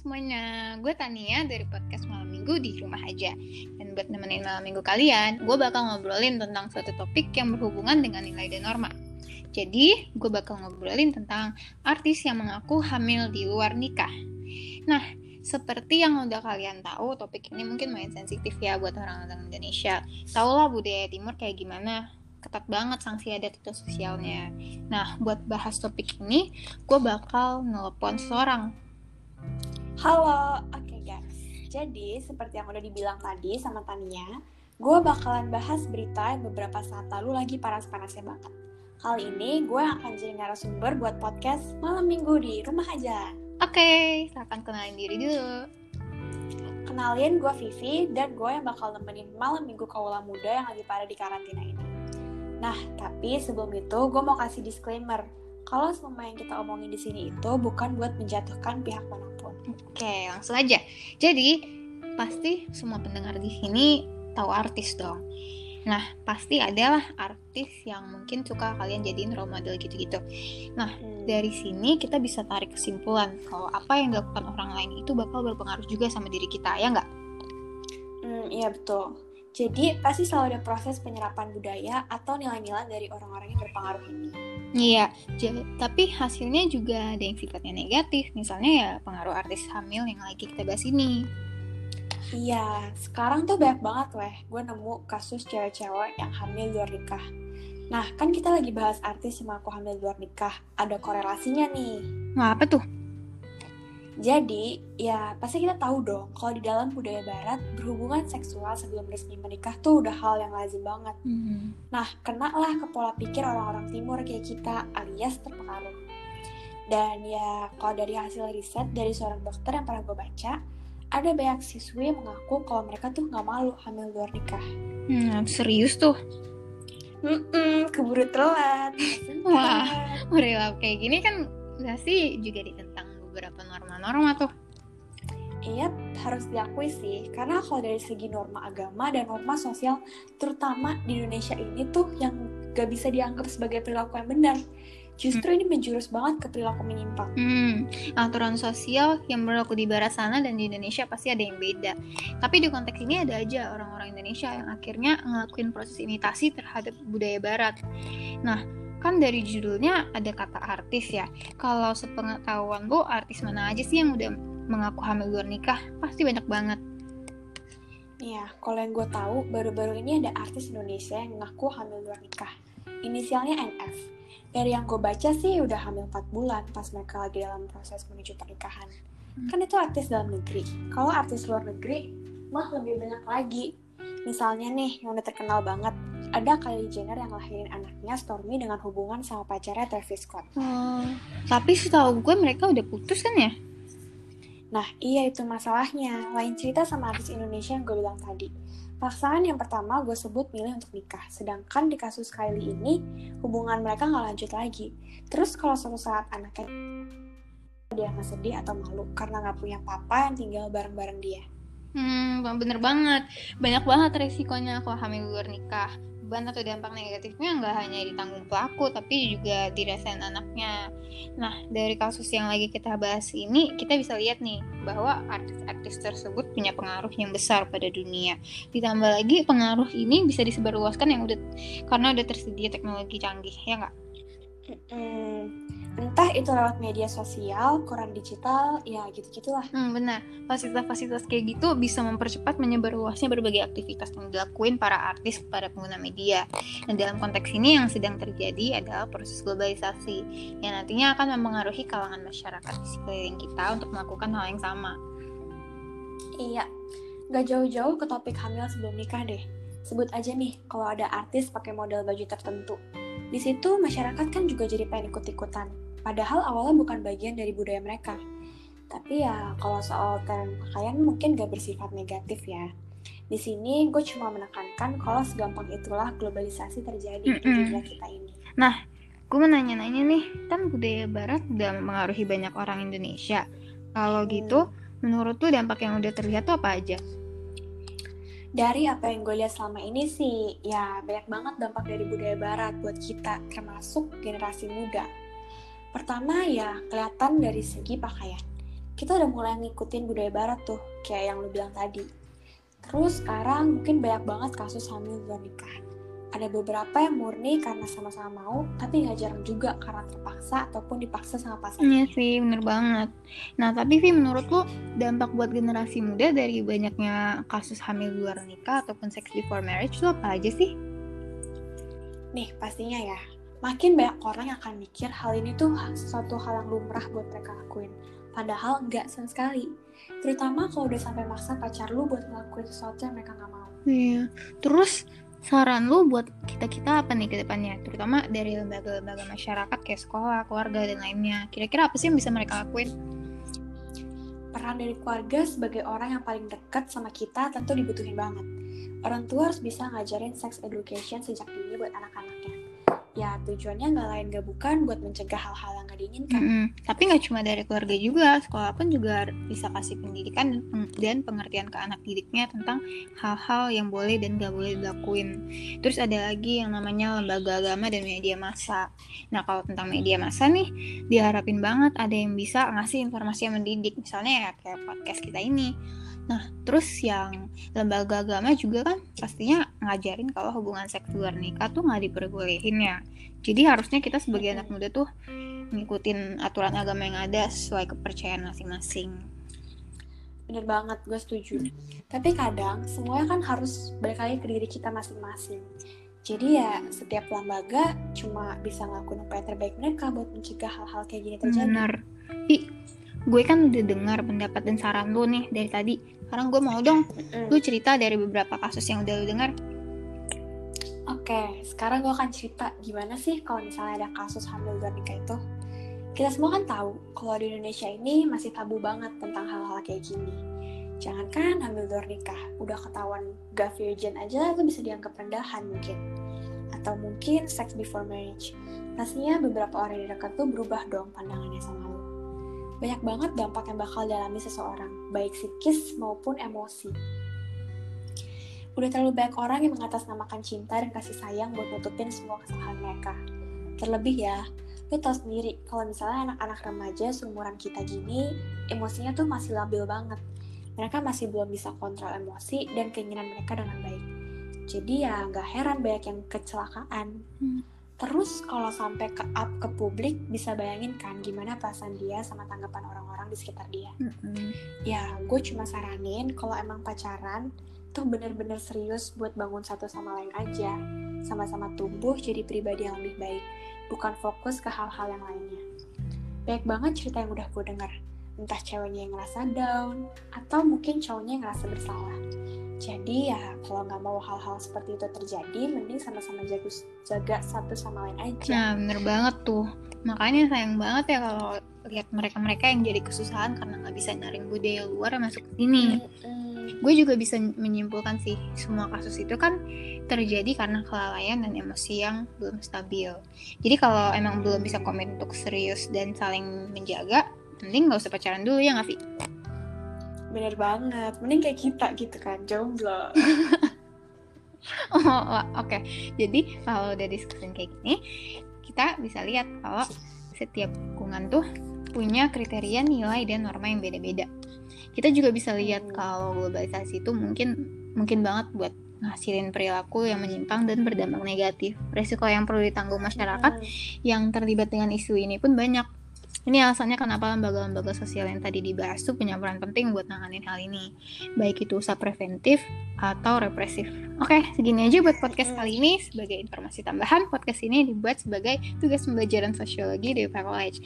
semuanya, gue Tania dari podcast Malam Minggu di rumah aja. Dan buat nemenin malam minggu kalian, gue bakal ngobrolin tentang suatu topik yang berhubungan dengan nilai dan norma. Jadi, gue bakal ngobrolin tentang artis yang mengaku hamil di luar nikah. Nah, seperti yang udah kalian tahu, topik ini mungkin main sensitif ya buat orang-orang Indonesia. Tau lah budaya timur kayak gimana, ketat banget sanksi adat itu sosialnya. Nah, buat bahas topik ini, gue bakal nelpon seorang Halo, oke okay guys. Jadi, seperti yang udah dibilang tadi sama Tania, gue bakalan bahas berita yang beberapa saat lalu lagi panas-panasnya banget. Kali ini gue akan jadi narasumber buat podcast Malam Minggu di rumah aja. Oke, okay, silahkan kenalin diri dulu. Kenalin, gue Vivi, dan gue yang bakal nemenin Malam Minggu kaula muda yang lagi pada di karantina ini. Nah, tapi sebelum itu gue mau kasih disclaimer kalau semua yang kita omongin di sini itu bukan buat menjatuhkan pihak mana pun. Oke, langsung aja. Jadi, pasti semua pendengar di sini tahu artis dong. Nah, pasti adalah artis yang mungkin suka kalian jadiin role model gitu-gitu. Nah, hmm. dari sini kita bisa tarik kesimpulan kalau apa yang dilakukan orang lain itu bakal berpengaruh juga sama diri kita, ya nggak? Hmm, iya betul. Jadi pasti selalu ada proses penyerapan budaya atau nilai-nilai dari orang-orang yang berpengaruh ini. Iya, tapi hasilnya juga ada yang sifatnya negatif. Misalnya ya pengaruh artis hamil yang lagi kita bahas ini. Iya, sekarang tuh banyak banget weh gue nemu kasus cewek-cewek yang hamil luar nikah. Nah, kan kita lagi bahas artis yang aku hamil luar nikah. Ada korelasinya nih. Nah, apa tuh? Jadi, ya pasti kita tahu dong kalau di dalam budaya barat berhubungan seksual sebelum resmi menikah tuh udah hal yang lazim banget. Mm-hmm. Nah, kena lah ke pola pikir orang-orang timur kayak kita alias terpengaruh. Dan ya, kalau dari hasil riset dari seorang dokter yang pernah gue baca, ada banyak siswi yang mengaku kalau mereka tuh nggak malu hamil luar nikah. Hmm, serius tuh? Mm-mm, keburu telat. Wah, udah kayak gini kan pasti juga ditentang beberapa norma-norma tuh. Iya, harus diakui sih, karena kalau dari segi norma agama dan norma sosial, terutama di Indonesia ini tuh yang gak bisa dianggap sebagai perilaku yang benar. Justru hmm. ini menjurus banget ke perilaku menyimpang. Hmm, aturan sosial yang berlaku di barat sana dan di Indonesia pasti ada yang beda. Tapi di konteks ini ada aja orang-orang Indonesia yang akhirnya ngelakuin proses imitasi terhadap budaya barat. Nah, kan dari judulnya ada kata artis ya. Kalau sepengetahuan gue artis mana aja sih yang udah mengaku hamil luar nikah? Pasti banyak banget. Iya, kalau yang gue tahu baru-baru ini ada artis Indonesia yang mengaku hamil luar nikah. Inisialnya NF. Dari yang gue baca sih udah hamil 4 bulan pas mereka lagi dalam proses menuju pernikahan. Hmm. Kan itu artis dalam negeri. Kalau artis luar negeri, mah lebih banyak lagi. Misalnya nih, yang udah terkenal banget, ada Kylie Jenner yang lahirin anaknya Stormy dengan hubungan sama pacarnya Travis Scott. Hmm, tapi setahu gue mereka udah putus kan ya? Nah, iya itu masalahnya. Lain cerita sama artis Indonesia yang gue bilang tadi. Pasangan yang pertama gue sebut milih untuk nikah, sedangkan di kasus Kylie ini hubungan mereka nggak lanjut lagi. Terus kalau suatu saat anaknya dia nggak sedih atau malu karena nggak punya papa yang tinggal bareng-bareng dia. Hmm, bener banget. Banyak banget resikonya kalau hamil luar nikah beban atau dampak negatifnya nggak hanya ditanggung pelaku tapi juga dirasain anaknya. Nah dari kasus yang lagi kita bahas ini kita bisa lihat nih bahwa artis-artis tersebut punya pengaruh yang besar pada dunia. Ditambah lagi pengaruh ini bisa disebarluaskan yang udah karena udah tersedia teknologi canggih ya nggak? Hmm, entah itu lewat media sosial, koran digital, ya gitu-gitulah. Hmm, benar. Fasilitas-fasilitas kayak gitu bisa mempercepat menyebar luasnya berbagai aktivitas yang dilakuin para artis para pengguna media. Dan dalam konteks ini yang sedang terjadi adalah proses globalisasi yang nantinya akan mempengaruhi kalangan masyarakat di sekeliling kita untuk melakukan hal yang sama. Iya, gak jauh-jauh ke topik hamil sebelum nikah deh. Sebut aja nih, kalau ada artis pakai model baju tertentu di situ masyarakat kan juga jadi pengen ikut-ikutan, padahal awalnya bukan bagian dari budaya mereka. Tapi ya kalau soal tren pakaian mungkin gak bersifat negatif ya. Di sini gue cuma menekankan kalau segampang itulah globalisasi terjadi mm -hmm. di dunia kita ini. Nah, gue mau nanya-nanya nih, kan budaya barat udah mempengaruhi banyak orang Indonesia. Kalau hmm. gitu, menurut tuh dampak yang udah terlihat tuh apa aja? Dari apa yang gue lihat selama ini sih ya banyak banget dampak dari budaya barat buat kita termasuk generasi muda pertama ya kelihatan dari segi pakaian kita udah mulai ngikutin budaya barat tuh, kayak yang lu bilang tadi. Terus sekarang mungkin banyak banget kasus hamil luar nikah. Ada beberapa yang murni karena sama-sama mau, tapi nggak jarang juga karena terpaksa ataupun dipaksa sama Iya pasangannya. sih, bener banget. Nah, tapi Vi, menurut lo dampak buat generasi muda dari banyaknya kasus hamil luar nikah ataupun sex before marriage itu apa aja sih? Nih, pastinya ya, makin banyak orang yang akan mikir hal ini tuh suatu hal yang lumrah buat mereka lakuin. Padahal nggak sama sekali. Terutama kalau udah sampai maksa pacar lu buat ngelakuin sesuatu yang mereka nggak mau. Iya. Terus saran lu buat kita-kita apa nih ke depannya? Terutama dari lembaga-lembaga masyarakat kayak sekolah, keluarga, dan lainnya. Kira-kira apa sih yang bisa mereka lakuin? Peran dari keluarga sebagai orang yang paling dekat sama kita tentu dibutuhin banget. Orang tua harus bisa ngajarin sex education sejak dini buat anak-anaknya. Ya, tujuannya nggak lain nggak bukan buat mencegah hal-hal yang nggak diinginkan. Mm-mm. Tapi nggak cuma dari keluarga juga, sekolah pun juga bisa kasih pendidikan dan peng- dan pengertian ke anak didiknya tentang hal-hal yang boleh dan gak boleh dilakuin. Terus ada lagi yang namanya lembaga agama dan media massa. Nah kalau tentang media massa nih, diharapin banget ada yang bisa ngasih informasi yang mendidik, misalnya ya kayak podcast kita ini. Nah, terus yang lembaga agama juga kan pastinya ngajarin kalau hubungan seks luar nikah tuh nggak diperbolehin ya. Jadi harusnya kita sebagai anak muda tuh ngikutin aturan agama yang ada sesuai kepercayaan masing-masing. Bener banget, gue setuju. Tapi kadang semuanya kan harus balik lagi ke diri kita masing-masing. Jadi ya setiap lembaga cuma bisa ngelakuin upaya terbaik mereka buat mencegah hal-hal kayak gini terjadi. Bener. Ih, gue kan udah dengar pendapat dan saran lu nih dari tadi. Sekarang gue mau dong, Mm. lu cerita dari beberapa kasus yang udah lu dengar. Oke, sekarang gue akan cerita gimana sih kalau misalnya ada kasus hamil luar nikah itu. Kita semua kan tahu kalau di Indonesia ini masih tabu banget tentang hal-hal kayak gini. Jangankan hamil luar nikah, udah ketahuan gak virgin aja itu bisa dianggap rendahan mungkin. Atau mungkin sex before marriage. Pastinya beberapa orang di dekat tuh berubah dong pandangannya sama lo. Banyak banget dampak yang bakal dialami seseorang, baik psikis maupun emosi. Udah terlalu banyak orang yang mengatasnamakan cinta dan kasih sayang buat nutupin semua kesalahan mereka. Terlebih ya, lu tau sendiri kalau misalnya anak-anak remaja seumuran kita gini, emosinya tuh masih labil banget. Mereka masih belum bisa kontrol emosi dan keinginan mereka dengan baik. Jadi ya nggak heran banyak yang kecelakaan. Hmm. Terus kalau sampai ke up ke publik, bisa bayangin kan gimana perasaan dia sama tanggapan orang-orang di sekitar dia. Ya, gue cuma saranin kalau emang pacaran tuh bener-bener serius buat bangun satu sama lain aja. Sama-sama tumbuh jadi pribadi yang lebih baik, bukan fokus ke hal-hal yang lainnya. Banyak banget cerita yang udah gue denger. Entah ceweknya yang ngerasa down, atau mungkin cowoknya yang ngerasa bersalah. Jadi ya, kalau nggak mau hal-hal seperti itu terjadi, mending sama-sama jaga, jaga satu sama lain aja. Nah, bener banget tuh. Makanya sayang banget ya kalau lihat mereka-mereka yang jadi kesusahan karena nggak bisa nyaring budaya luar masuk ke sini. Mm-mm. Gue juga bisa menyimpulkan sih, semua kasus itu kan terjadi karena kelalaian dan emosi yang belum stabil. Jadi kalau emang belum bisa komit untuk serius dan saling menjaga, mending nggak usah pacaran dulu ya nggak, Vi? Bener banget, mending kayak kita gitu kan, jomblo. Oh, oh, oke. Jadi kalau udah diskusin kayak gini, kita bisa lihat kalau setiap lingkungan tuh punya kriteria nilai dan norma yang beda-beda. Kita juga bisa lihat kalau globalisasi itu mungkin mungkin banget buat ngasilin perilaku yang menyimpang dan berdampak negatif. Resiko yang perlu ditanggung masyarakat yang terlibat dengan isu ini pun banyak. Ini alasannya kenapa lembaga-lembaga sosial yang tadi dibahas tuh punya peran penting buat nanganin hal ini. Baik itu usaha preventif atau represif. Oke, segini aja buat podcast kali ini. Sebagai informasi tambahan, podcast ini dibuat sebagai tugas pembelajaran sosiologi di UPH College.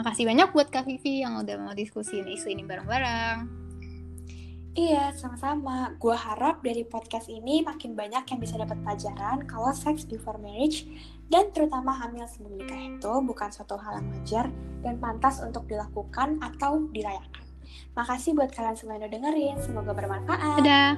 Makasih banyak buat Kak Vivi yang udah mau diskusiin isu ini bareng-bareng. Iya, sama-sama. Gua harap dari podcast ini makin banyak yang bisa dapat pelajaran kalau sex before marriage dan terutama hamil sebelum nikah itu bukan suatu hal yang wajar dan pantas untuk dilakukan atau dirayakan. Makasih buat kalian semua yang udah dengerin. Semoga bermanfaat. Dadah!